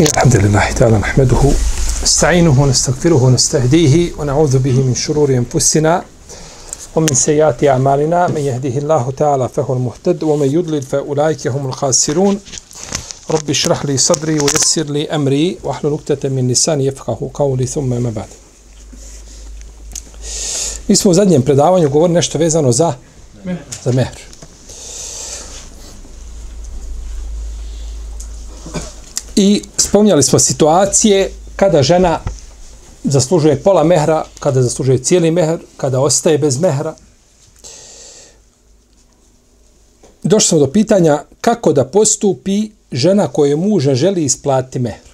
الحمد لله تعالى نحمده نستعينه ونستغفره ونستهديه ونعوذ به من شرور أنفسنا ومن سيئات أعمالنا. من يهده الله تعالى فهو المهتد ومن يضلل فأولئك هم الخاسرون. رب اشرح لي صدري ويسر لي أمري واحلل عقدة من لساني يفقهوا قولي ثم ما بعد. Mi smo u zadnjem predavanju govorili nešto vezano za za mehr. I spominjali smo situacije kada žena zaslužuje pola mehra, kada zaslužuje cijeli mehr, kada ostaje bez mehra. Došli smo do pitanja kako da postupi žena koje muža želi isplatiti mehr.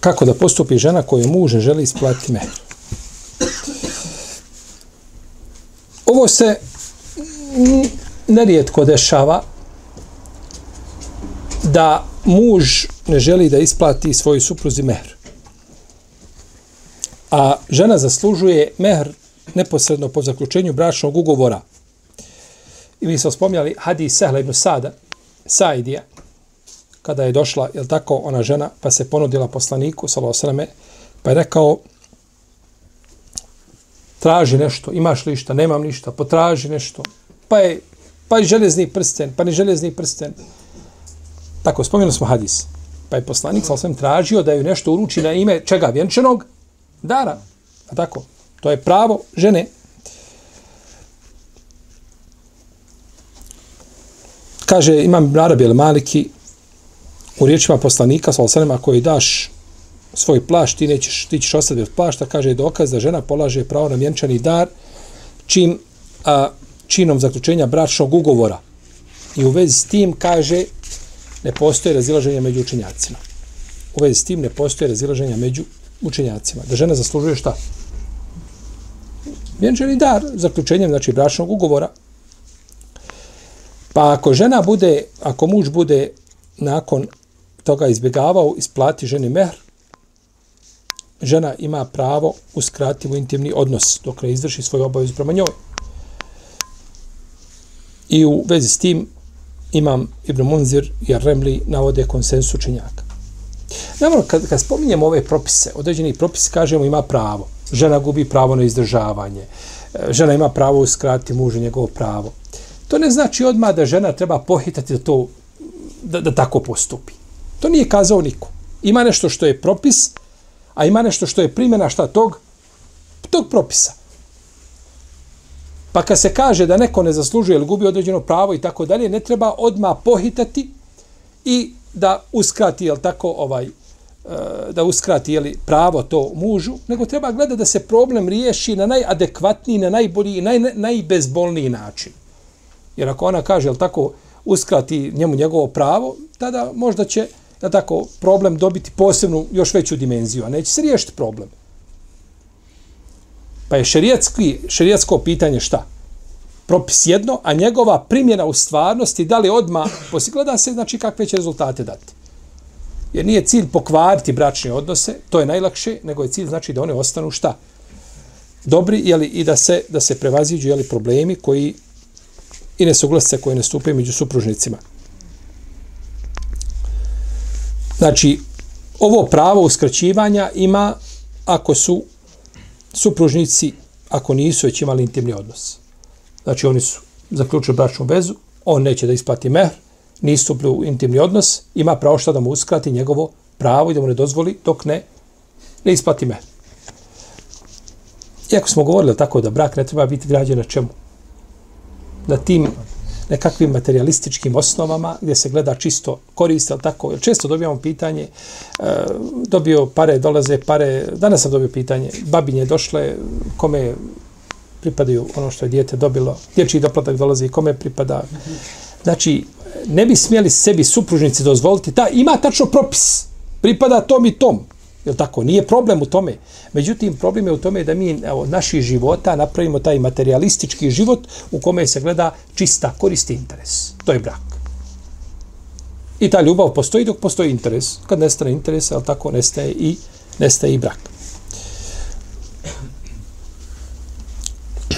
Kako da postupi žena koje muža želi isplatiti mehr. Ovo se nerijetko dešava da muž ne želi da isplati svoju supruzi mehr. A žena zaslužuje mehr neposredno po zaključenju bračnog ugovora. I mi smo spomljali hadis Sehla ibn Sada, Saidija, kada je došla, je tako, ona žena, pa se ponudila poslaniku, salosaleme, pa je rekao, traži nešto, imaš li ništa, nemam ništa, potraži nešto, pa je, pa i železni prsten, pa ni železni prsten. Tako, spomenuli smo hadis. Pa je poslanik, sam tražio da ju nešto uruči na ime čega, vjenčanog dara. A tako, to je pravo žene. Kaže, imam Arabi Maliki, u riječima poslanika, salosaleme, ako joj daš svoj plašt, ti, nećeš, ti ćeš ostati bez plašta, kaže dokaz da žena polaže pravo na vjenčani dar čim, a, činom zaključenja bračnog ugovora. I u vezi s tim kaže ne postoje razilaženje među učenjacima. U vezi s tim ne postoje razilaženja među učenjacima. Da žena zaslužuje šta? Vjenčani dar zaključenjem znači bračnog ugovora. Pa ako žena bude, ako muž bude nakon toga izbjegavao, isplati ženi mehr, žena ima pravo uskrati u intimni odnos dok ne izvrši svoju obavezu prema njoj. I u vezi s tim imam Ibn Munzir i Remli navode konsensu činjaka. Naravno, kad, kad spominjemo ove propise, određeni propisi, kažemo ima pravo. Žena gubi pravo na izdržavanje. E, žena ima pravo uskrati mužu njegovo pravo. To ne znači odmah da žena treba pohitati da to da, da tako postupi. To nije kazao niko. Ima nešto što je propis, a ima nešto što je primjena šta tog, tog propisa. Pa kad se kaže da neko ne zaslužuje ili gubi određeno pravo i tako dalje, ne treba odma pohitati i da uskrati, jel tako, ovaj, e, da uskrati jeli, pravo to mužu, nego treba gledati da se problem riješi na najadekvatniji, na najbolji i naj, najbezbolniji način. Jer ako ona kaže, jel tako, uskrati njemu njegovo pravo, tada možda će, jel tako, problem dobiti posebnu, još veću dimenziju, a neće se riješiti problem. Pa je šerijatski, šerijatsko pitanje šta? Propis jedno, a njegova primjena u stvarnosti, da li odma posigleda se, znači kakve će rezultate dati. Jer nije cilj pokvariti bračne odnose, to je najlakše, nego je cilj znači da one ostanu šta? Dobri, jeli, i da se, da se prevaziđu jeli, problemi koji i nesuglasice koje nastupaju među supružnicima. Znači, ovo pravo uskraćivanja ima ako su supružnici, ako nisu već imali intimni odnos. Znači, oni su zaključili bračnu vezu, on neće da isplati mehr, nisu stupili u intimni odnos, ima pravo što da mu uskrati njegovo pravo i da mu ne dozvoli dok ne, ne isplati mehr. Iako smo govorili tako da brak ne treba biti građen na čemu? Na tim nekakvim materialističkim osnovama gdje se gleda čisto korist, ali tako, jer često dobijamo pitanje, e, dobio pare, dolaze pare, danas sam dobio pitanje, babinje došle, kome pripadaju ono što je dijete dobilo, dječji doplatak dolazi, kome pripada. Znači, ne bi smjeli sebi supružnici dozvoliti, ta ima tačno propis, pripada tom i tom, Jel tako? Nije problem u tome. Međutim, problem je u tome da mi evo, naši života napravimo taj materialistički život u kome se gleda čista korist i interes. To je brak. I ta ljubav postoji dok postoji interes. Kad nestane interes, ali tako nestaje i, nestaje i brak.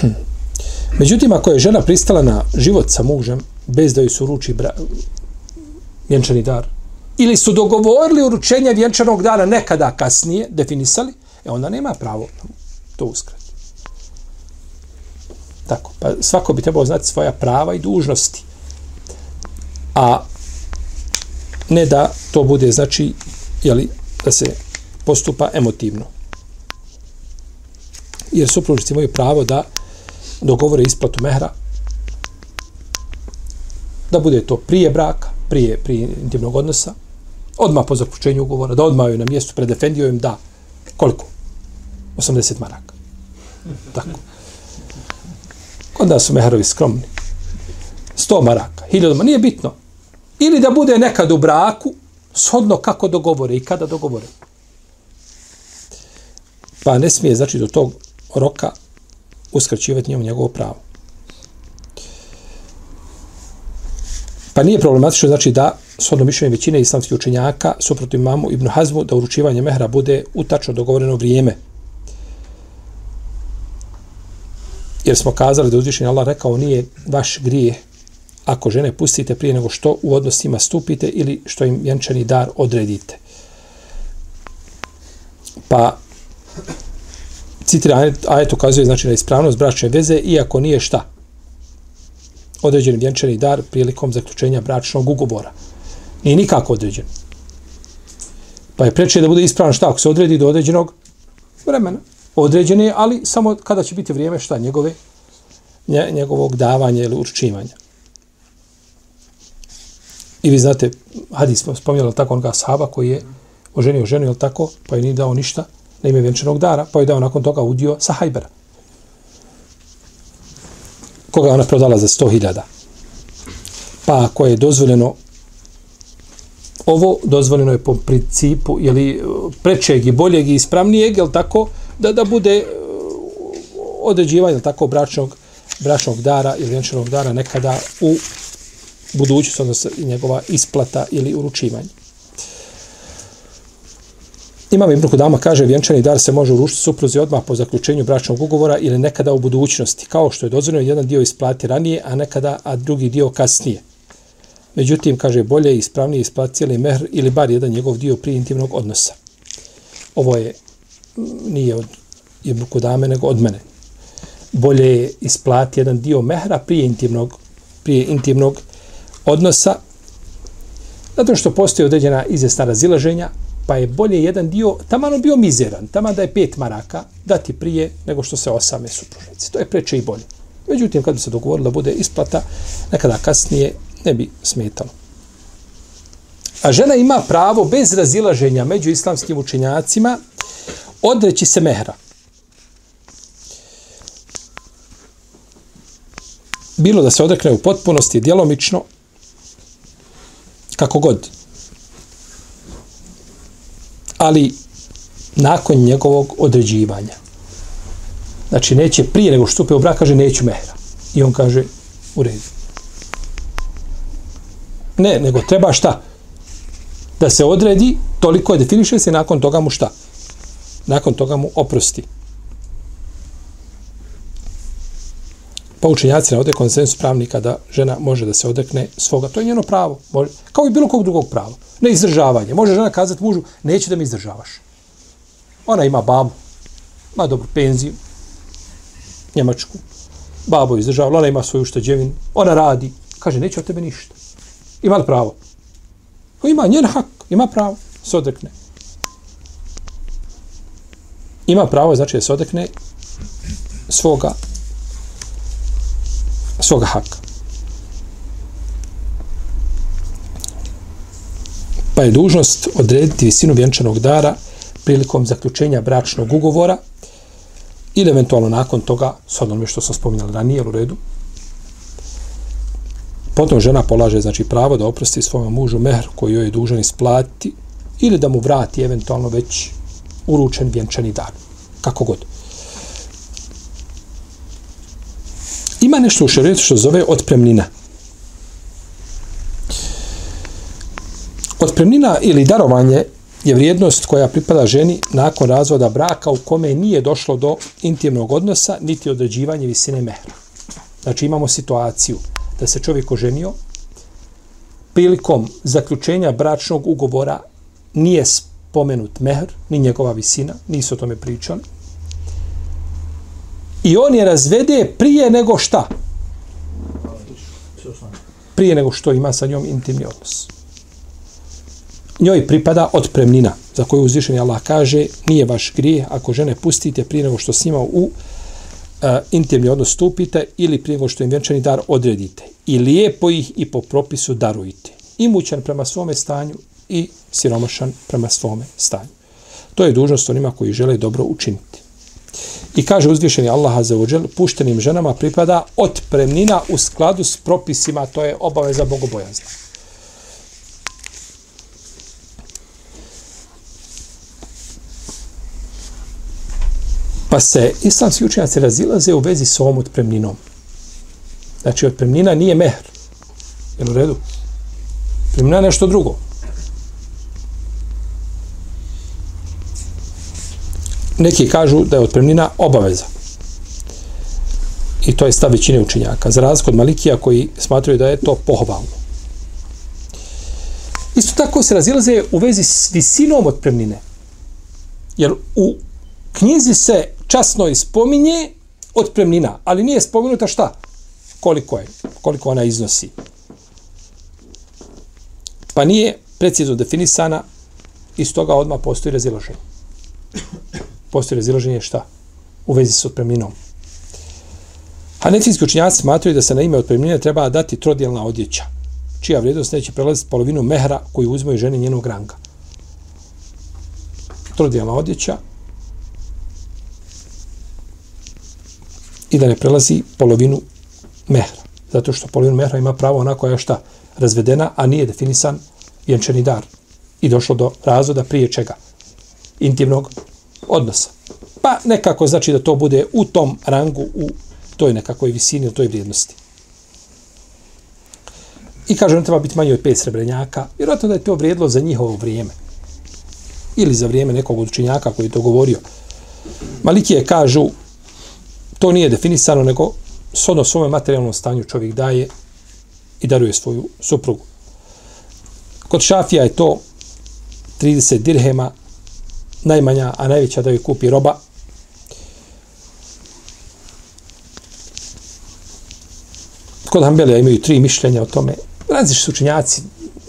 Međutim, ako je žena pristala na život sa mužem, bez da joj suruči bra... vjenčani dar, ili su dogovorili uručenje vjenčanog dana nekada kasnije, definisali, e onda nema pravo to uskrati. Tako, pa svako bi trebao znati svoja prava i dužnosti. A ne da to bude, znači, jeli, da se postupa emotivno. Jer supružnici imaju pravo da dogovore isplatu mehra, da bude to prije braka, prije, prije intimnog odnosa, odmah po zaključenju ugovora, da odmah na mjestu predefendio im da koliko? 80 maraka. Tako. Onda su meharovi skromni. 100 maraka, 1000 maraka, nije bitno. Ili da bude nekad u braku, shodno kako dogovore i kada dogovore. Pa ne smije, znači, do tog roka uskraćivati njemu njegovo pravo. Pa nije problematično, znači, da shodno mišljenje većine islamskih učenjaka, suprotno imamu Ibn Hazmu, da uručivanje mehra bude u tačno dogovoreno vrijeme. Jer smo kazali da uzvišenje Allah rekao nije vaš grije ako žene pustite prije nego što u odnosima stupite ili što im vjenčani dar odredite. Pa citira ajet ukazuje znači na ispravnost bračne veze iako nije šta određen vjenčani dar prilikom zaključenja bračnog ugovora. Nije nikako određen. Pa je preče da bude ispravan šta ako se odredi do određenog vremena. Određen je, ali samo kada će biti vrijeme šta njegove njegovog davanja ili učinjivanja. I vi znate, hadis smo spominjali tako onoga sahaba koji je oženio ženu, ili tako, pa je nije dao ništa na ime vjenčanog dara, pa je dao nakon toga udio sa hajbera. Koga ona prodala za 100.000. Pa ako je dozvoljeno ovo dozvoljeno je po principu ili prečeg i boljeg i ispravnijeg, jel tako, da da bude e, određivanje tako bračnog bračnog dara ili vjenčanog dara nekada u budućnost, odnosno njegova isplata ili uručivanje. Imam Ibn Kudama kaže vjenčani dar se može uručiti supruzi odmah po zaključenju bračnog ugovora ili nekada u budućnosti, kao što je dozvoljeno jedan dio isplati ranije, a nekada a drugi dio kasnije. Međutim, kaže, bolje i ispravnije isplati cijeli mehr ili bar jedan njegov dio prije intimnog odnosa. Ovo je, mm, nije od Ibn Kudame, nego od mene. Bolje je isplati jedan dio mehra prije intimnog, prije intimnog odnosa, zato što postoji određena izvjesna razilaženja, pa je bolje jedan dio, taman bio mizeran, taman da je pet maraka, dati prije nego što se osame supružnici. To je preče i bolje. Međutim, kad bi se dogovorilo da bude isplata, nekada kasnije ne bi smetalo. A žena ima pravo bez razilaženja među islamskim učenjacima odreći se mehra. Bilo da se odrekne u potpunosti, djelomično, kako god. Ali nakon njegovog određivanja. Znači, neće prije nego što stupe u brak, kaže, neću mehra. I on kaže, u redu. Ne, nego treba šta? Da se odredi, toliko je definiše se, nakon toga mu šta? Nakon toga mu oprosti. Pa učenjaci navode konsensus pravnika da žena može da se odrekne svoga. To je njeno pravo. Može, kao i bilo kog drugog prava. Ne izdržavanje. Može žena kazati mužu, neće da mi izdržavaš. Ona ima babu, ima dobru penziju, njemačku. Babo izdržava, ona ima svoju ušteđevinu. ona radi. Kaže, neće od tebe ništa. Ima li pravo? Ko ima njen hak, ima pravo, se odrekne. Ima pravo, znači da se odrekne svoga svoga haka. Pa je dužnost odrediti visinu vjenčanog dara prilikom zaključenja bračnog ugovora ili eventualno nakon toga, s onome što sam spominjali ranije, u redu, Potom žena polaže znači pravo da oprosti svom mužu mehr koji joj je dužan isplatiti ili da mu vrati eventualno već uručen vjenčani dar. Kako god. Ima nešto u šarijetu što zove otpremnina. Otpremnina ili darovanje je vrijednost koja pripada ženi nakon razvoda braka u kome nije došlo do intimnog odnosa niti određivanje visine mehra. Znači imamo situaciju da se čovjek oženio prilikom zaključenja bračnog ugovora nije spomenut mehr, ni njegova visina, nisu o tome pričali. I on je razvede prije nego šta? Prije nego što ima sa njom intimni odnos njoj pripada otpremnina za koju uzvišeni Allah kaže nije vaš grije ako žene pustite prije nego što s njima u uh, intimni odnos stupite ili prije što im vjenčani dar odredite. I lijepo ih i po propisu darujte. Imućan prema svome stanju i siromašan prema svome stanju. To je dužnost onima koji žele dobro učiniti. I kaže uzvišeni Allah za uđel, puštenim ženama pripada otpremnina u skladu s propisima, to je obaveza bogobojazna. Pa se islamski učenjaci razilaze u vezi s ovom otpremninom. Znači, otpremnina nije mehr. Je u redu? Otpremnina je nešto drugo. Neki kažu da je otpremnina obaveza. I to je stav većine učenjaka. Za razliku od Malikija koji smatraju da je to pohvalno. Isto tako se razilaze u vezi s visinom otpremnine. Jer u knjizi se časno ispominje otpremnina, ali nije spomenuta šta? Koliko je? Koliko ona iznosi? Pa nije precizno definisana i s toga odmah postoji razilaženje. Postoji razilaženje šta? U vezi s otpremninom. Hanefijski učinjaci smatruju da se na ime otpremnine treba dati trodijelna odjeća, čija vrijednost neće prelaziti polovinu mehra koju i žene njenog ranga. Trodijelna odjeća i da ne prelazi polovinu mehra. Zato što polovinu mehra ima pravo ona koja je šta? Razvedena, a nije definisan vjenčani dar. I došlo do razvoda prije čega? Intimnog odnosa. Pa nekako znači da to bude u tom rangu, u toj nekakvoj visini, u toj vrijednosti. I kaže, ne treba biti manje od pet srebrenjaka, vjerojatno da je to vrijedlo za njihovo vrijeme. Ili za vrijeme nekog učinjaka koji je to govorio. Malikije kažu, to nije definisano, nego shodno svome materijalnom stanju čovjek daje i daruje svoju suprugu. Kod šafija je to 30 dirhema, najmanja, a najveća da joj kupi roba. Kod Hanbelija imaju tri mišljenja o tome. Različiti su učenjaci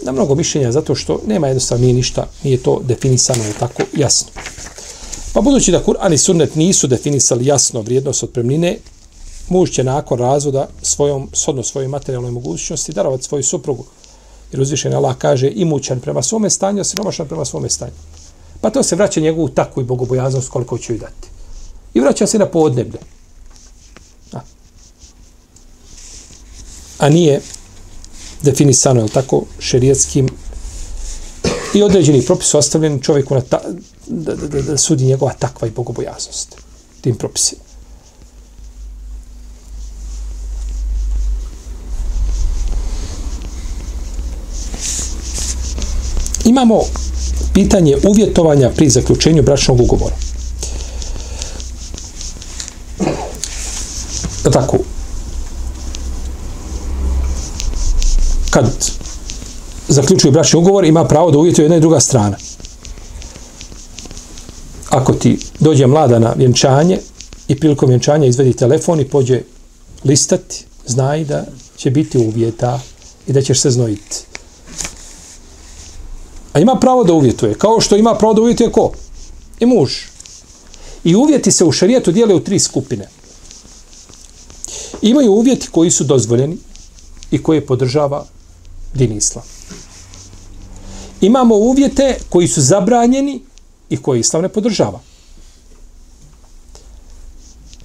na mnogo mišljenja zato što nema jednostavno nije ništa, nije to definisano tako jasno. Pa budući da Kur'an i Sunnet nisu definisali jasno vrijednost otpremnine, muž će nakon razvoda svojom, sodno svojoj materijalnoj mogućnosti darovati svoju suprugu. Jer uzvišen Allah kaže imućan prema svome stanju, a siromašan prema svome stanju. Pa to se vraća njegovu takvu i bogobojaznost koliko će ju dati. I vraća se na podneblje. A, a nije definisano, je tako, šerijetskim i određeni propis ostavljen čovjeku na ta, da, da, da, da sudi njegova takva i bogobojaznost tim propisima. Imamo pitanje uvjetovanja pri zaključenju bračnog ugovora. Pa tako, kad zaključuje bračni ugovor, ima pravo da uvjetuje jedna i druga strana. Ako ti dođe mlada na vjenčanje i prilikom vjenčanja izvedi telefon i pođe listati, znaj da će biti uvjeta i da ćeš se znojiti. A ima pravo da uvjetuje, kao što ima pravo da uvjetuje ko? I muž. I uvjeti se u šarijetu dijele u tri skupine. Imaju uvjeti koji su dozvoljeni i koje podržava din islam imamo uvjete koji su zabranjeni i koji islam ne podržava.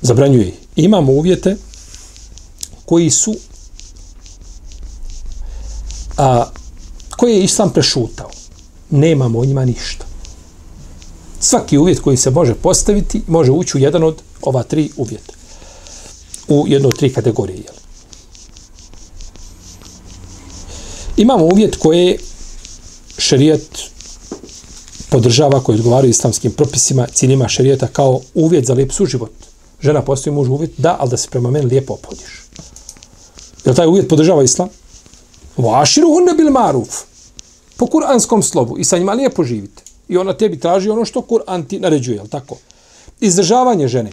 Zabranjuje ih. Imamo uvjete koji su a, koje je islam prešutao. Nemamo o njima ništa. Svaki uvjet koji se može postaviti, može ući u jedan od ova tri uvjeta. U jednu od tri kategorije. Jel? Imamo uvjet koje šerijat podržava, koji odgovaraju islamskim propisima, ciljima šerijeta kao uvjet za lijep suživot. Žena postoji muž uvjet, da, ali da se prema meni lijepo opodiš. Je taj uvjet podržava islam? Vaširu hunne bil maruf. Po kuranskom slovu. I sa njima lijepo živite. I ona tebi traži ono što Kur'an ti naređuje, jel tako? Izdržavanje žene.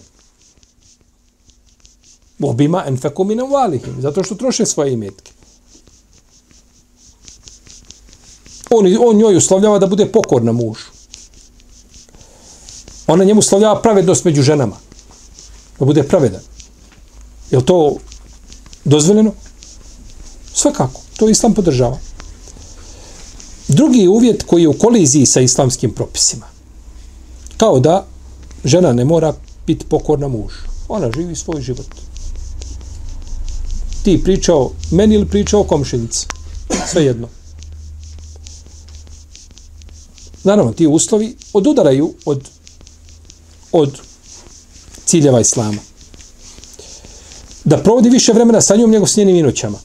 Obima enfeku minom valihim. Zato što troše svoje imetke. On, on njoj uslovljava da bude pokorna mužu. Ona njemu uslovljava pravednost među ženama. Da bude pravedan. Je to dozvoljeno? Svakako. To islam podržava. Drugi uvjet koji je u koliziji sa islamskim propisima. Kao da žena ne mora biti pokorna mužu. Ona živi svoj život. Ti pričao meni ili pričao komšinici. Sve jedno. Naravno, ti uslovi odudaraju od, od ciljeva islama. Da provodi više vremena sa njom nego s njenim inoćama.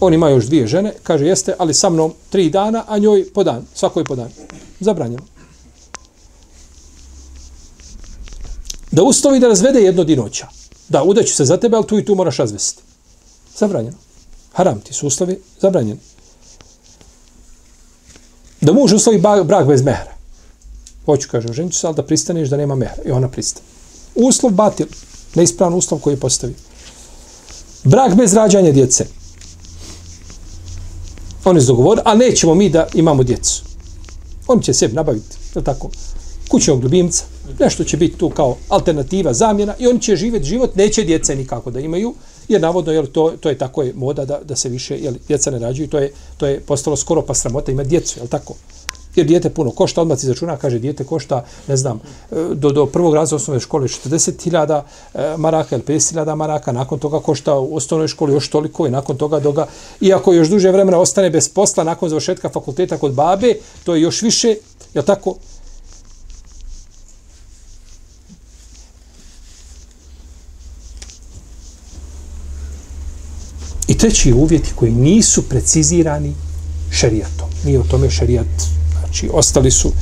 On ima još dvije žene, kaže jeste, ali sa mnom tri dana, a njoj po dan, svakoj po dan. Zabranjeno. Da uslovi da razvede jedno dinoća. Da, udaću se za tebe, ali tu i tu moraš razvesti. Zabranjeno. Haram ti su uslovi, zabranjeno da muž usvoji brak bez mehra. Hoću, kaže, ženit se, ali da pristaneš da nema mehra. I ona pristane. Uslov batil, neispravan uslov koji je postavio. Brak bez rađanja djece. Oni su dogovorili, a nećemo mi da imamo djecu. On će sebi nabaviti, je tako, kućnog ljubimca. Nešto će biti tu kao alternativa, zamjena i on će živjeti život, neće djece nikako da imaju, jer navodno jel, to, to je tako je moda da, da se više jel, djeca ne rađuju, to je, to je postalo skoro pa sramota ima djecu, je tako? Jer dijete puno košta, odmah ti začuna, kaže dijete košta, ne znam, e, do, do prvog razreda osnovne škole 40.000 e, maraka ili 50.000 maraka, nakon toga košta u osnovnoj školi još toliko i nakon toga doga, iako još duže vremena ostane bez posla nakon završetka fakulteta kod babe, to je još više, je tako? Treći uvjeti koji nisu precizirani šerijatom. Nije o tome šerijat. Znači, ostali su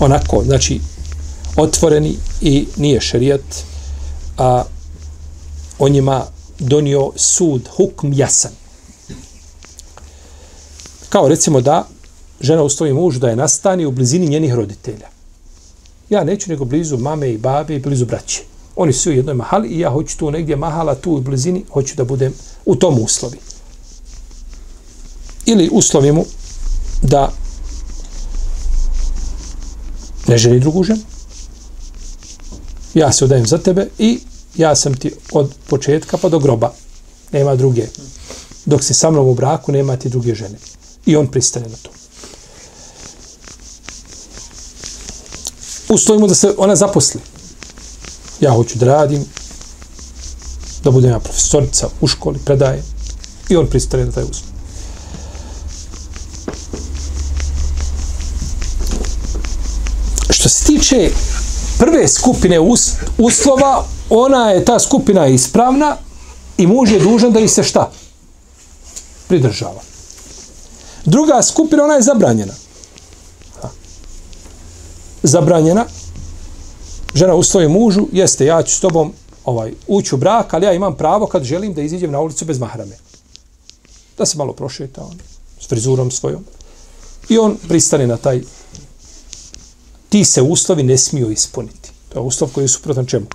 onako, znači, otvoreni i nije šerijat, a o njima donio sud, hukm jasan. Kao recimo da žena ustoji muž da je nastani u blizini njenih roditelja. Ja neću nego blizu mame i babe i blizu braće. Oni su u jednoj mahali i ja hoću tu negdje mahala, tu u blizini, hoću da budem u tom uslovi. Ili uslovi mu da ne želi drugu ženu. Ja se odajem za tebe i ja sam ti od početka pa do groba. Nema druge. Dok si sa mnom u braku, nema ti druge žene. I on pristane na to. Ustojimo da se ona zaposli ja hoću da radim, da budem ja profesorica u školi, predaje, i on pristane na taj uslov. Što se tiče prve skupine us, uslova, ona je, ta skupina je ispravna i muž je dužan da ih se šta? Pridržava. Druga skupina, ona je zabranjena. Zabranjena, žena ustoji mužu, jeste, ja ću s tobom ovaj, ući u brak, ali ja imam pravo kad želim da iziđem na ulicu bez mahrame. Da se malo prošeta on, s frizurom svojom. I on pristane na taj ti se uslovi ne smiju ispuniti. To je uslov koji je suprotan čemu?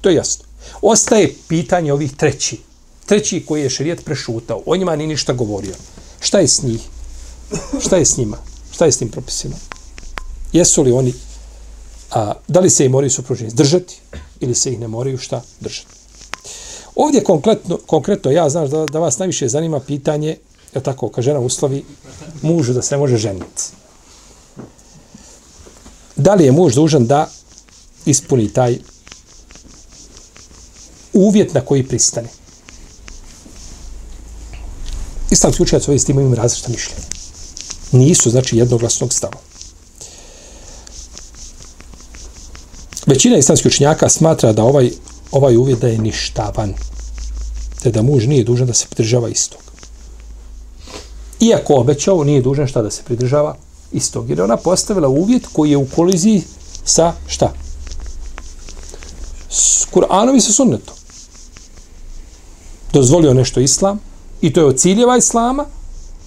To je jasno. Ostaje pitanje ovih treći. Treći koji je šerijet prešutao. O njima ni ništa govorio. Šta je s njih? Šta je s njima? Šta je s tim propisima? Jesu li oni a, da li se i moraju supružnici držati ili se ih ne moraju šta držati. Ovdje konkretno, konkretno ja znaš da, da vas najviše zanima pitanje, je tako, kad žena uslovi mužu da se ne može ženiti. Da li je muž dužan da ispuni taj uvjet na koji pristane? Islamski učenjaci ovdje s tim imaju različita mišljenja. Nisu, znači, jednoglasnog stava. Većina islamskih učenjaka smatra da ovaj, ovaj uvjet da je ništavan. Te da muž nije dužan da se pridržava istog. Iako obećao, nije dužan šta da se pridržava istog. Jer ona postavila uvjet koji je u koliziji sa šta? S Kur'anom i sa sunnetom. Dozvolio nešto islam i to je od ciljeva islama,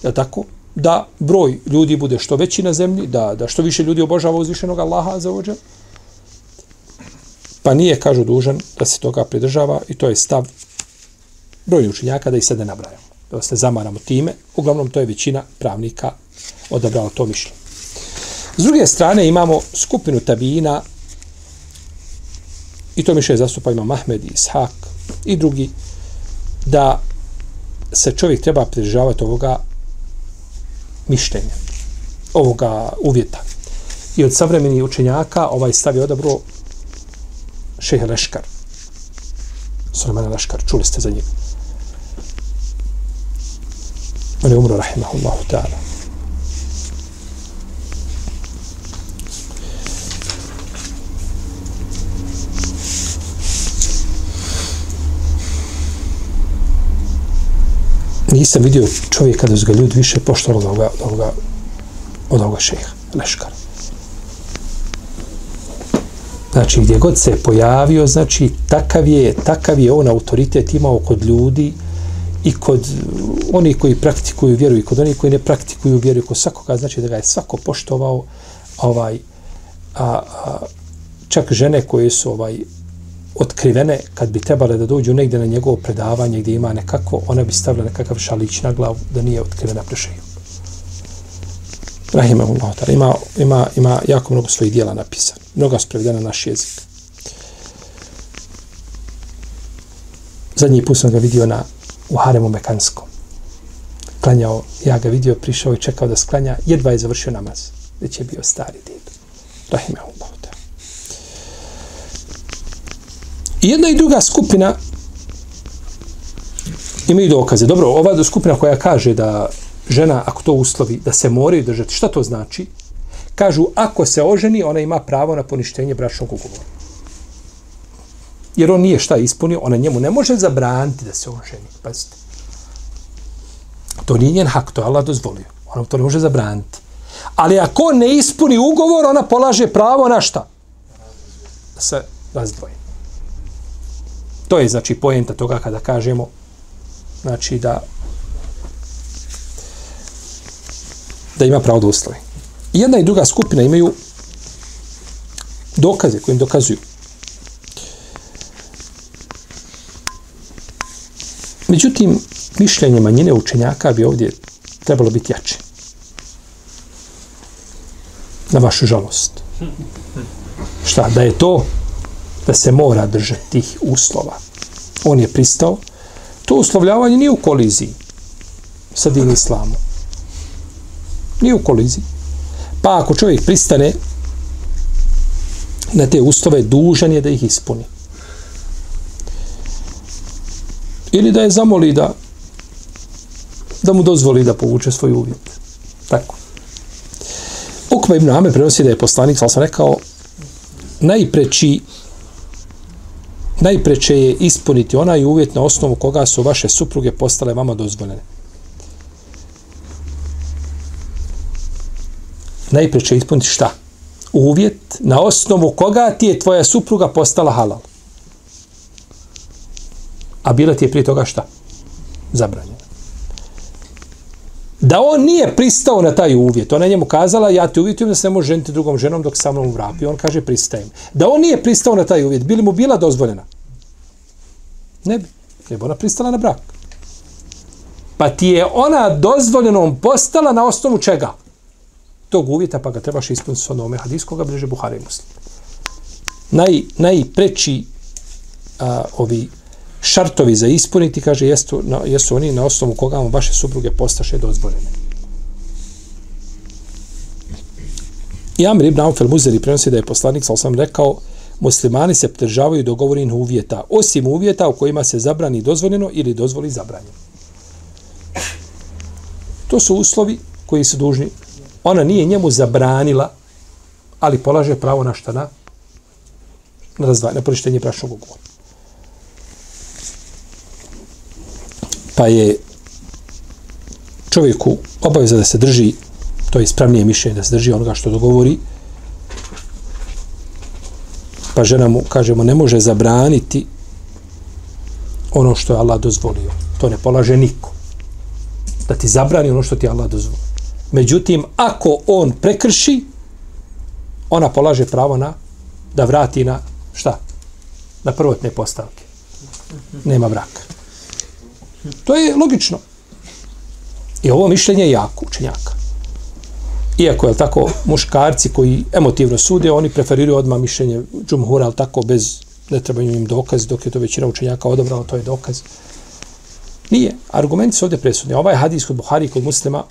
je tako? Da broj ljudi bude što veći na zemlji, da, da što više ljudi obožava uzvišenog Allaha za ođer, Pa nije, kažu, dužan da se toga pridržava i to je stav broj učenjaka da i sada nabrajamo. Da se zamaramo time. Uglavnom, to je većina pravnika odabrala to mišljenje. S druge strane imamo skupinu tabijina i to mišljenje zastupa ima Mahmed i Ishak i drugi da se čovjek treba pridržavati ovoga mišljenja, ovoga uvjeta. I od savremenih učenjaka ovaj stav je odabro šehe Leškar. Sulemana Leškar, čuli ste za njim. On je umro, rahimahullahu ta'ala. nisam vidio čovjeka da su ga ljudi više poštovali od ovoga, od ovoga, od ovoga šeha, Leškara. Znači, gdje god se pojavio, znači, takav je, takav je on autoritet imao kod ljudi i kod uh, onih koji praktikuju vjeru i kod onih koji ne praktikuju vjeru i kod svakoga, znači da ga je svako poštovao ovaj, a, a, čak žene koje su ovaj, otkrivene, kad bi trebale da dođu negdje na njegovo predavanje gdje ima nekako, ona bi stavila nekakav šalić na glavu da nije otkrivena prešeju. Rahimahullah ta'ala. Ima, ima, ima jako mnogo svojih dijela napisano. Mnoga su prevedena naš jezik. Zadnji put sam ga vidio na, u Haremu Mekanskom. Klanjao, ja ga vidio, prišao i čekao da sklanja. Jedva je završio namaz. Već je bio stari djed. Rahimahullah ta'ala. I jedna i druga skupina imaju dokaze. Dobro, ova skupina koja kaže da žena, ako to uslovi, da se moraju držati, šta to znači? Kažu, ako se oženi, ona ima pravo na poništenje bračnog ugovora. Jer on nije šta ispunio, ona njemu ne može zabraniti da se oženi. Pazite. To nije njen hak, to je Allah dozvolio. Ona to ne može zabraniti. Ali ako ne ispuni ugovor, ona polaže pravo na šta? Da se razdvoji. To je znači poenta toga kada kažemo znači da da ima pravo da uslovi. Jedna i druga skupina imaju dokaze kojim dokazuju. Međutim, mišljenje manjine učenjaka bi ovdje trebalo biti jače. Na vašu žalost. Šta, da je to da se mora držati tih uslova. On je pristao. To uslovljavanje nije u koliziji sa din islamom. Nije u koliziji. Pa ako čovjek pristane na te uslove, dužan je da ih ispuni. Ili da je zamoli da da mu dozvoli da povuče svoj uvjet. Tako. Ukba ibn Ame prenosi da je poslanik, sam rekao, najpreći najpreče je ispuniti onaj uvjet na osnovu koga su vaše supruge postale vama dozvoljene. Najprije je ispuniti šta? Uvjet na osnovu koga ti je tvoja supruga postala halal. A bila ti je prije toga šta? Zabranjena. Da on nije pristao na taj uvjet, ona je njemu kazala, ja ti uvjetujem da se ne može ženiti drugom ženom dok sa mnom u vrapi. On kaže, pristajem. Da on nije pristao na taj uvjet, bili mu bila dozvoljena? Ne bi. Ne bi ona pristala na brak. Pa ti je ona dozvoljenom postala na osnovu čega? Tog uvjeta, pa ga trebaš ispuniti s onome hadijskoga, bliže Buhara i Muslim. Naj, najpreći a, ovi šartovi za ispuniti, kaže, jesu, na, jesu oni na osnovu koga vam vaše supruge postaše dozvoljene. I Amr ibn Aufel Muzeri prenosi da je poslanik, sa sam rekao, muslimani se pridržavaju dogovorenih uvjeta, osim uvjeta u kojima se zabrani dozvoljeno ili dozvoli zabranjeno. To su uslovi koji su dužni. Ona nije njemu zabranila, ali polaže pravo na šta na? Na razdvaj, na poništenje brašnog ugovora. Pa je čovjeku obaveza da se drži, to je ispravnije mišljenje, da se drži onoga što dogovori, pa žena mu, kažemo, ne može zabraniti ono što je Allah dozvolio. To ne polaže niko. Da ti zabrani ono što ti Allah dozvolio. Međutim, ako on prekrši, ona polaže pravo na da vrati na šta? Na prvotne postavke. Nema braka. To je logično. I ovo mišljenje je jako učenjaka. Iako je tako muškarci koji emotivno sude, oni preferiraju odmah mišljenje džumhura, ali tako bez ne trebaju im dokaz, dok je to većina učenjaka odobrala, to je dokaz. Nije. Argumenti su ovdje presudni. Ovaj hadis kod Buhari kod muslima,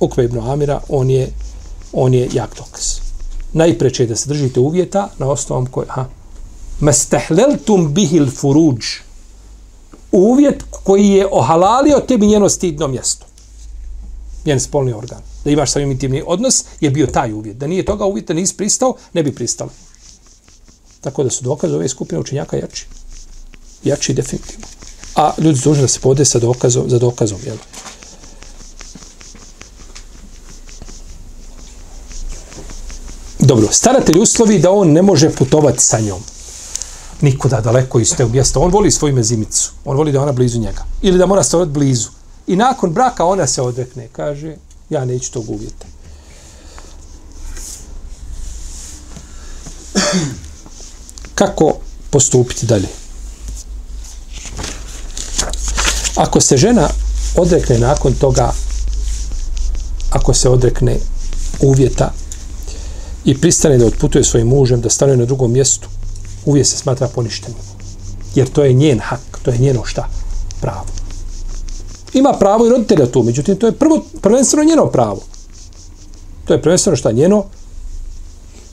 Ukve ibn Amira, on je, on je jak dokaz. Najpreće je da se držite uvjeta na osnovom koje, ha, mastahleltum bihil furuđ, uvjet koji je ohalalio tebi njeno stidno mjesto. Njen spolni organ. Da imaš sa intimni odnos, je bio taj uvjet. Da nije toga uvjeta, nisi pristao, ne bi pristala. Tako da su dokaz ove skupine učenjaka jači. Jači definitivno. A ljudi dužni da se pode sa dokazom, za dokazom. Jel? Dobro, staratelj uslovi da on ne može putovati sa njom. Nikuda daleko iz tog mjesta. On voli svoju mezimicu. On voli da ona blizu njega. Ili da mora stavati blizu. I nakon braka ona se odrekne. Kaže, ja neću tog uvjeta. Kako postupiti dalje? Ako se žena odrekne nakon toga, ako se odrekne uvjeta i pristane da otputuje svojim mužem, da stanuje na drugom mjestu, uvijek se smatra poništenim. Jer to je njen hak, to je njeno šta? Pravo. Ima pravo i roditelja tu, međutim, to je prvo, prvenstveno njeno pravo. To je prvenstveno šta? Njeno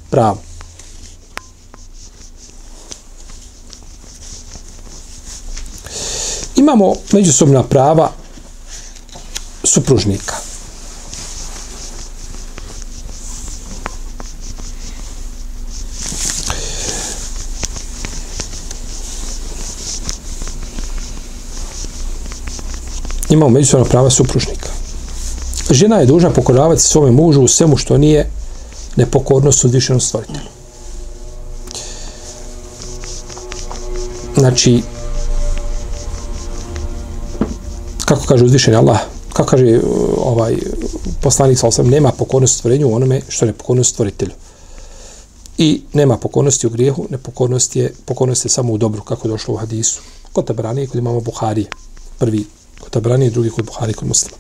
pravo. Imamo međusobna prava supružnika. Imamo međusobna prava supružnika. Žena je dužna pokoravati svome mužu u svemu što nije nepokornost uzvišenom stvoritelju. Znači, kako kaže uzvišeni Allah, kako kaže uh, ovaj poslanik sa osam, nema pokornosti stvorenju u onome što je pokornost stvoritelju. I nema pokornosti u grijehu, nepokornost je, pokornost je samo u dobru, kako je došlo u hadisu. Kod Tabrani i kod imamo Buharije, prvi kod Tabrani i drugi kod Buhari kod muslima.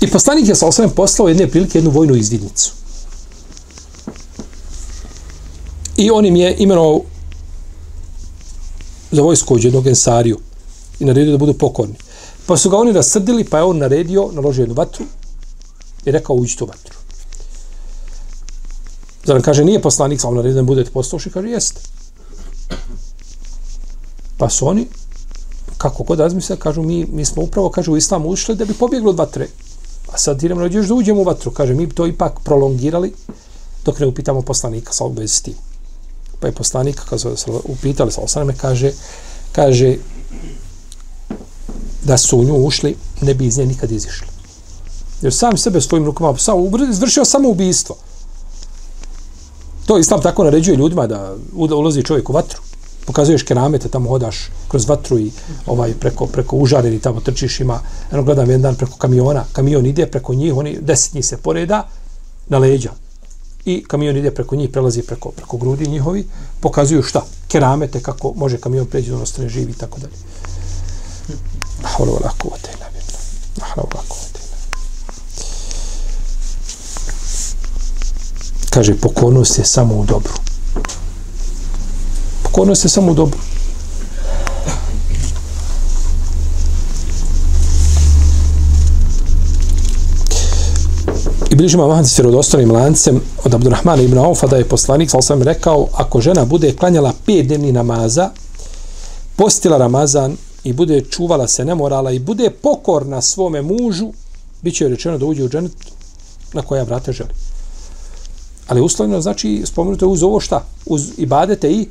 I poslanik je sa osvijem poslao jedne prilike jednu vojnu izvidnicu. I on im je imenovao za vojsko jednog ensariju i naredio da budu pokorni. Pa su ga oni rasrdili, pa je on naredio, naložio jednu vatru i rekao uđi tu vatru. Zar nam kaže, nije poslanik, sam naredio da budete poslušni, kaže, jeste. Pa su oni kako god razmisle, kažu mi, mi smo upravo, kažu, u islamu ušli da bi pobjegli od vatre. A sad idemo još da uđemo u vatru. Kaže, mi to ipak prolongirali dok ne upitamo poslanika sa obvezi s tim. Pa je poslanik, kad se upitali sa osaname, kaže, kaže da su u nju ušli, ne bi iz nje nikad izišli. Jer sam sebe svojim rukama sam izvršio samo ubijstvo. To islam tako naređuje ljudima da ulazi čovjek u vatru pokazuješ keramete, tamo hodaš kroz vatru i ovaj preko preko užareni tamo trčiš ima. Eno gledam jedan dan preko kamiona, kamion ide preko njih, oni deset njih se poreda na leđa. I kamion ide preko njih, prelazi preko preko grudi njihovi, pokazuju šta? Keramete kako može kamion preći do ostane živi i tako dalje. Hvala wala kuvvete illa billah. Hvala wala kuvvete Kaže, pokornost je samo u dobru pokornost je samo dobro. I I bližima Mahad s vjerodostanim lancem od Abdurrahmana ibn Aufa da je poslanik, sal sam rekao, ako žena bude klanjala pet dnevni namaza, postila Ramazan, i bude čuvala se nemorala i bude pokorna svome mužu, bit će rečeno da uđe u dženet na koja vrata želi. Ali uslovno znači spomenuto je uz ovo šta? Uz ibadete i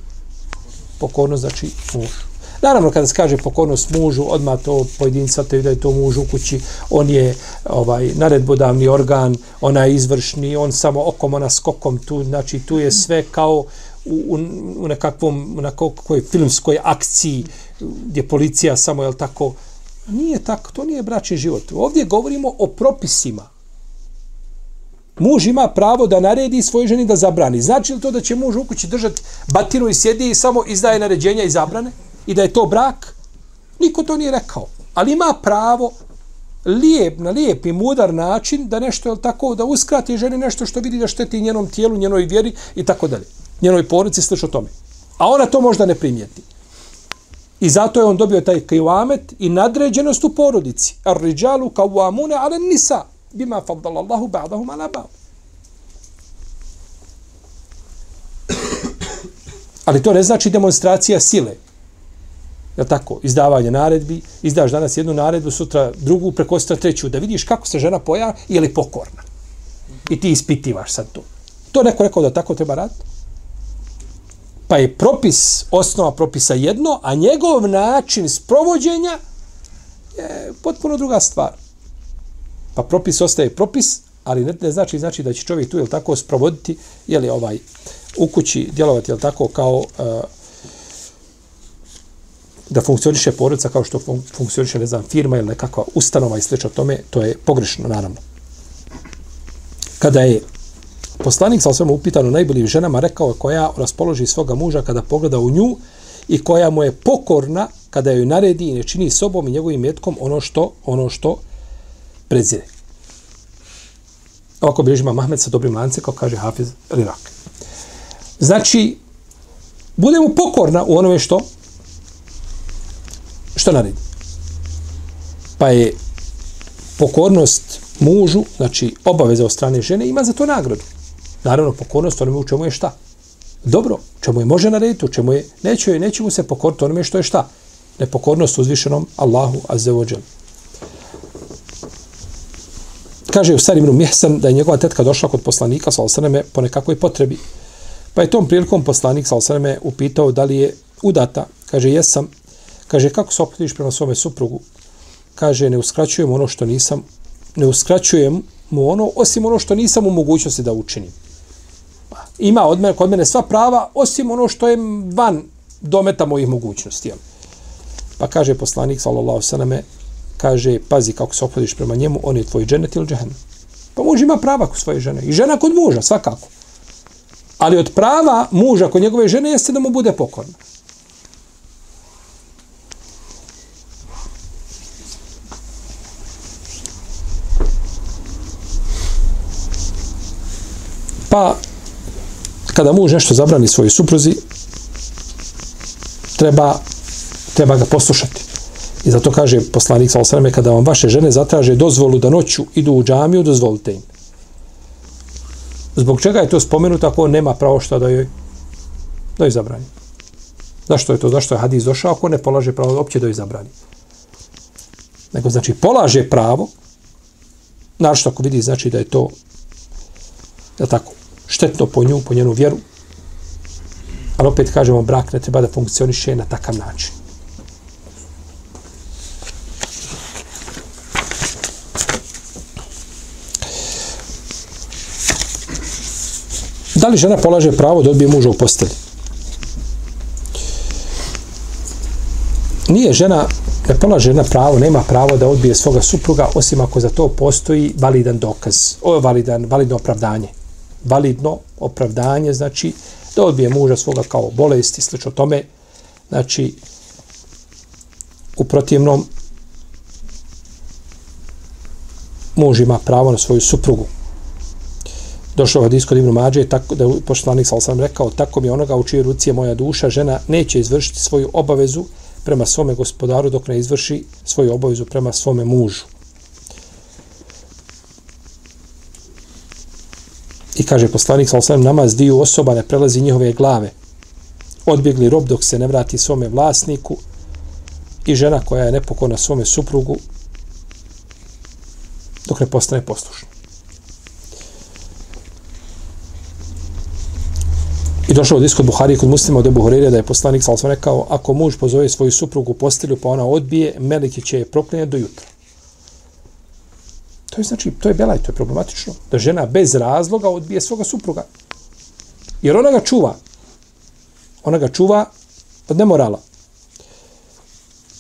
pokornost znači mužu. Naravno, kada se kaže pokornost mužu, odmah to pojedinca te da je to muž u kući, on je ovaj naredbodavni organ, ona je izvršni, on samo okom, ona skokom, tu, znači tu je sve kao u, u, u nekakvom, u nekakvoj filmskoj akciji gdje policija samo, je tako, nije tako, to nije bračni život. Ovdje govorimo o propisima. Muž ima pravo da naredi svoj ženi da zabrani. Znači li to da će muž u kući držati batinu i sjedi i samo izdaje naređenja i zabrane? i da je to brak, niko to nije rekao. Ali ima pravo lijep, na lijep i mudar način da nešto je tako, da uskrati ženi nešto što vidi da šteti njenom tijelu, njenoj vjeri i tako dalje. Njenoj porodici, slično tome. A ona to možda ne primijeti. I zato je on dobio taj kivamet i nadređenost u porodici. Ar riđalu kao amune, ale nisa. Bima faddalallahu ba'dahum ala ba'd. Ali to ne znači demonstracija sile je tako, izdavanje naredbi, izdaš danas jednu naredbu, sutra drugu, preko sutra treću, da vidiš kako se žena poja je li pokorna. I ti ispitivaš sad to. To neko rekao da tako treba raditi? Pa je propis, osnova propisa jedno, a njegov način sprovođenja je potpuno druga stvar. Pa propis ostaje propis, ali ne, ne znači znači da će čovjek tu je tako sprovoditi je li ovaj u kući djelovati je tako kao uh, da funkcioniše porodica kao što fun funkcioniše, ne znam, firma ili nekakva ustanova i slično tome, to je pogrešno, naravno. Kada je poslanik sa svema upitano najboljim ženama, rekao koja raspoloži svoga muža kada pogleda u nju i koja mu je pokorna kada joj naredi i ne čini sobom i njegovim metkom ono što ono što prezire. Ovako bilježima Mahmed sa dobrim lance, kao kaže Hafiz Rirak. Znači, budemo pokorna u onome što što naredi? Pa je pokornost mužu, znači obaveza od strane žene, ima za to nagradu. Naravno, pokornost onome u čemu je šta? Dobro, čemu je može narediti, u čemu je, neće neće mu se pokoriti onome što je šta? Nepokornost uzvišenom Allahu Azzeođel. Kaže u starim Mihsan da je njegova tetka došla kod poslanika sa osaneme po nekakvoj potrebi. Pa je tom prilikom poslanik sa osaneme upitao da li je udata. Kaže, jesam, Kaže, kako se opetiš prema svome suprugu? Kaže, ne uskraćujem ono što nisam, ne uskraćujem mu ono, osim ono što nisam u mogućnosti da učinim. Ima od mene, kod mene sva prava, osim ono što je van dometa mojih mogućnosti. Pa kaže poslanik, sallallahu sallame, kaže, pazi kako se opodiš prema njemu, on je tvoj dženet ili džehennem. Pa muž ima prava kod svoje žene. I žena kod muža, svakako. Ali od prava muža kod njegove žene jeste da mu bude pokorna. Pa, kada muž nešto zabrani svojoj supruzi, treba, treba ga poslušati. I zato kaže poslanik sa osreme, kada vam vaše žene zatraže dozvolu da noću idu u džamiju, dozvolite im. Zbog čega je to spomenuto ako nema pravo što da joj, da joj zabrani? Zašto je to? Zašto je hadis došao ako ne polaže pravo opće da joj zabrani? Nego znači polaže pravo, našto ako vidi znači da je to da tako, štetno po nju, po njenu vjeru. Ali opet kažemo, brak ne treba da funkcioniše na takav način. Da li žena polaže pravo da odbije muža u postelji? Nije žena, ne polaže žena pravo, nema pravo da odbije svoga supruga, osim ako za to postoji validan dokaz, o, validan, validno opravdanje validno opravdanje, znači da odbije muža svoga kao bolest i slično tome, znači u protivnom muž ima pravo na svoju suprugu. Došao hadis kod Ibnu Mađe, tako da je poslanik sal sam rekao, tako mi onoga u čijoj ruci je moja duša, žena neće izvršiti svoju obavezu prema svome gospodaru dok ne izvrši svoju obavezu prema svome mužu. I kaže poslanik sa osam namaz diju osoba ne prelazi njihove glave. Odbjegli rob dok se ne vrati svome vlasniku i žena koja je nepokona svome suprugu dok ne postane poslušna. Došao od iskod Buhari kod muslima od Ebu Horeira da je poslanik sa rekao ako muž pozove svoju suprugu u postelju pa ona odbije, meliki će je proklinjati do jutra. To je znači, to je belaj, to je problematično. Da žena bez razloga odbije svoga supruga. Jer ona ga čuva. Ona ga čuva od nemorala.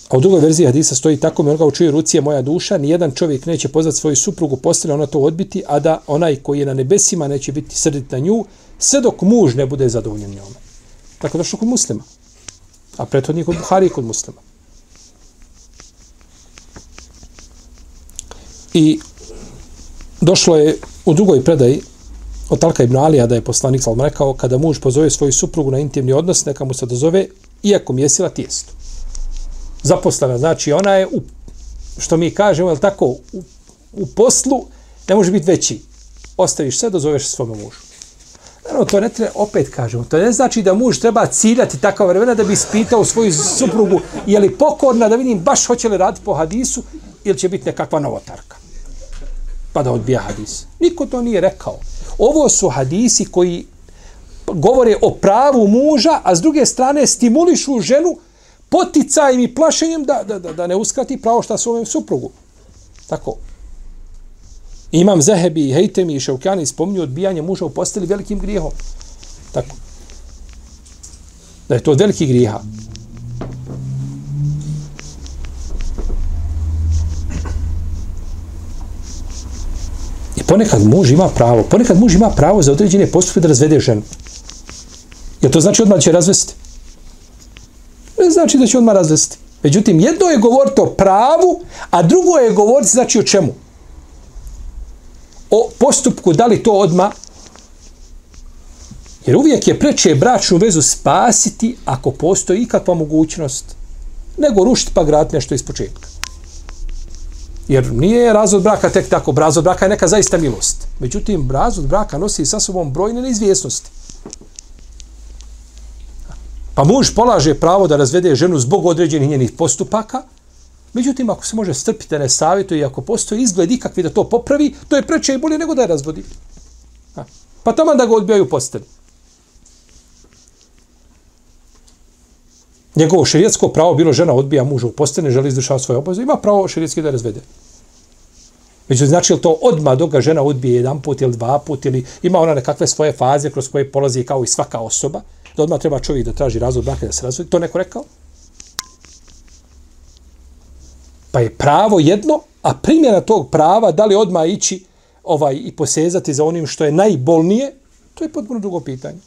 A u drugoj verziji hadisa stoji tako mi on ga učuje ruci je moja duša, ni jedan čovjek neće pozvati svoju suprugu postelju, ona to odbiti, a da onaj koji je na nebesima neće biti srdit na nju, sve dok muž ne bude zadovoljen njome. Tako da što kod muslima. A prethodnik kod Buhari kod muslima. I došlo je u drugoj predaji od Talka ibn Alija da je poslanik Salman rekao kada muž pozove svoju suprugu na intimni odnos, neka mu se dozove iako mjesila tijestu. Zaposlena, znači ona je u, što mi kažemo, je tako, u, u poslu ne može biti veći. Ostaviš sve, dozoveš svome mužu. Naravno, to ne treba, opet kažemo, to ne znači da muž treba ciljati takva vremena da bi ispitao svoju suprugu je li pokorna da vidim baš hoće li raditi po hadisu ili će biti nekakva novotarka. Pa da odbija hadis. Niko to nije rekao. Ovo su hadisi koji govore o pravu muža, a s druge strane stimulišu ženu poticajem i plašenjem da, da, da, da ne uskrati pravo šta su suprugu. Tako. Imam Zehebi, Hejtemi i Šaukjani spominju odbijanje muža u posteli velikim grijehom. Tako. Da je to veliki grijeha. I ponekad muž ima pravo, ponekad muž ima pravo za određene postupke da razvede ženu. Jer to znači odmah će razvesti? Ne znači da će odmah razvesti. Međutim, jedno je govoriti o pravu, a drugo je govoriti znači o čemu? O postupku, da li to odma jer uvijek je preče bračnu vezu spasiti ako postoji ikakva mogućnost nego rušiti pa graditi nešto iz početka. Jer nije razvod braka tek tako, razvod braka je neka zaista milost. Međutim, razvod braka nosi sa sobom brojne neizvjesnosti. Pa muž polaže pravo da razvede ženu zbog određenih njenih postupaka, Međutim, ako se može strpiti da ne savjetuje i ako postoji izgled ikakvi da to popravi, to je preče i bolje nego da je razvodi. Ha. Pa tamo da ga odbijaju postelj. Njegovo šerijetsko pravo, bilo žena odbija muža u postelj, ne želi izvršavati svoje obaveze, ima pravo šerijetski da je razvede. Međutim, znači li to odmah dok ga žena odbije jedan put ili dva put ili ima ona nekakve svoje faze kroz koje polazi kao i svaka osoba, da odmah treba čovjek da traži razvod braka da se razvodi. To neko rekao? Pa je pravo jedno, a primjena tog prava, da li odmah ići ovaj i posezati za onim što je najbolnije, to je potpuno drugo pitanje.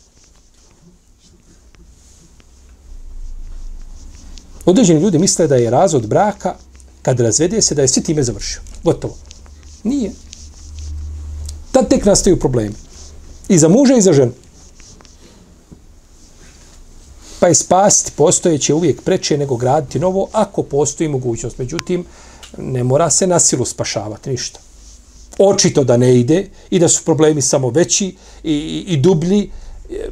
Određeni ljudi misle da je razvod braka, kad razvede se, da je svi time završio. Gotovo. Nije. Tad tek nastaju problemi. I za muža i za ženu pa je spasiti postojeće uvijek preče nego graditi novo ako postoji mogućnost. Međutim, ne mora se na silu spašavati ništa. Očito da ne ide i da su problemi samo veći i, i, i dublji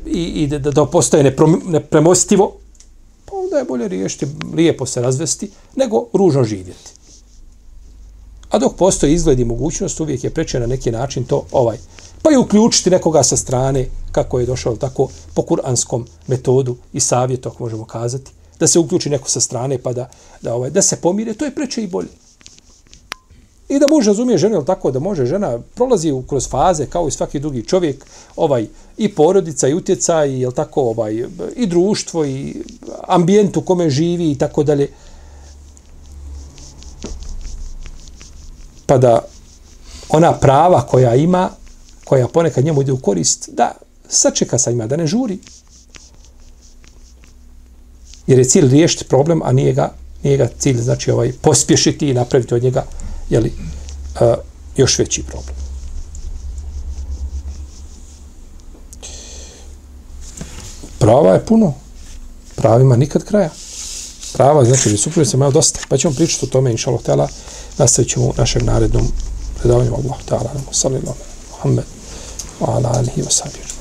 i, i da, da postoje neprom, nepremostivo, pa onda je bolje riješiti, lijepo se razvesti, nego ružno živjeti. A dok postoji izgled i mogućnost, uvijek je preče na neki način to ovaj pa i uključiti nekoga sa strane, kako je došao tako po kuranskom metodu i savjetu, ako možemo kazati, da se uključi neko sa strane pa da, da, ovaj, da se pomire, to je preče i bolje. I da muž razumije ženu, jel tako, da može žena prolazi kroz faze kao i svaki drugi čovjek, ovaj i porodica i utjeca i jel tako, ovaj i društvo i ambijent u kome živi i tako dalje. Pa da ona prava koja ima koja ponekad njemu ide u korist, da sačeka sa njima, da ne žuri. Jer je cilj riješiti problem, a nije ga, nije ga cilj znači ovaj pospješiti i napraviti od njega jeli, uh, još veći problem. Prava je puno. Pravima nikad kraja. Prava, znači, da supruži se imaju dosta. Pa ćemo pričati o tome, inša Allah, nastavit ćemo u našem narednom predavanju Allah, ta'ala, sallallahu Muhammed ala alihi wa sahbihi.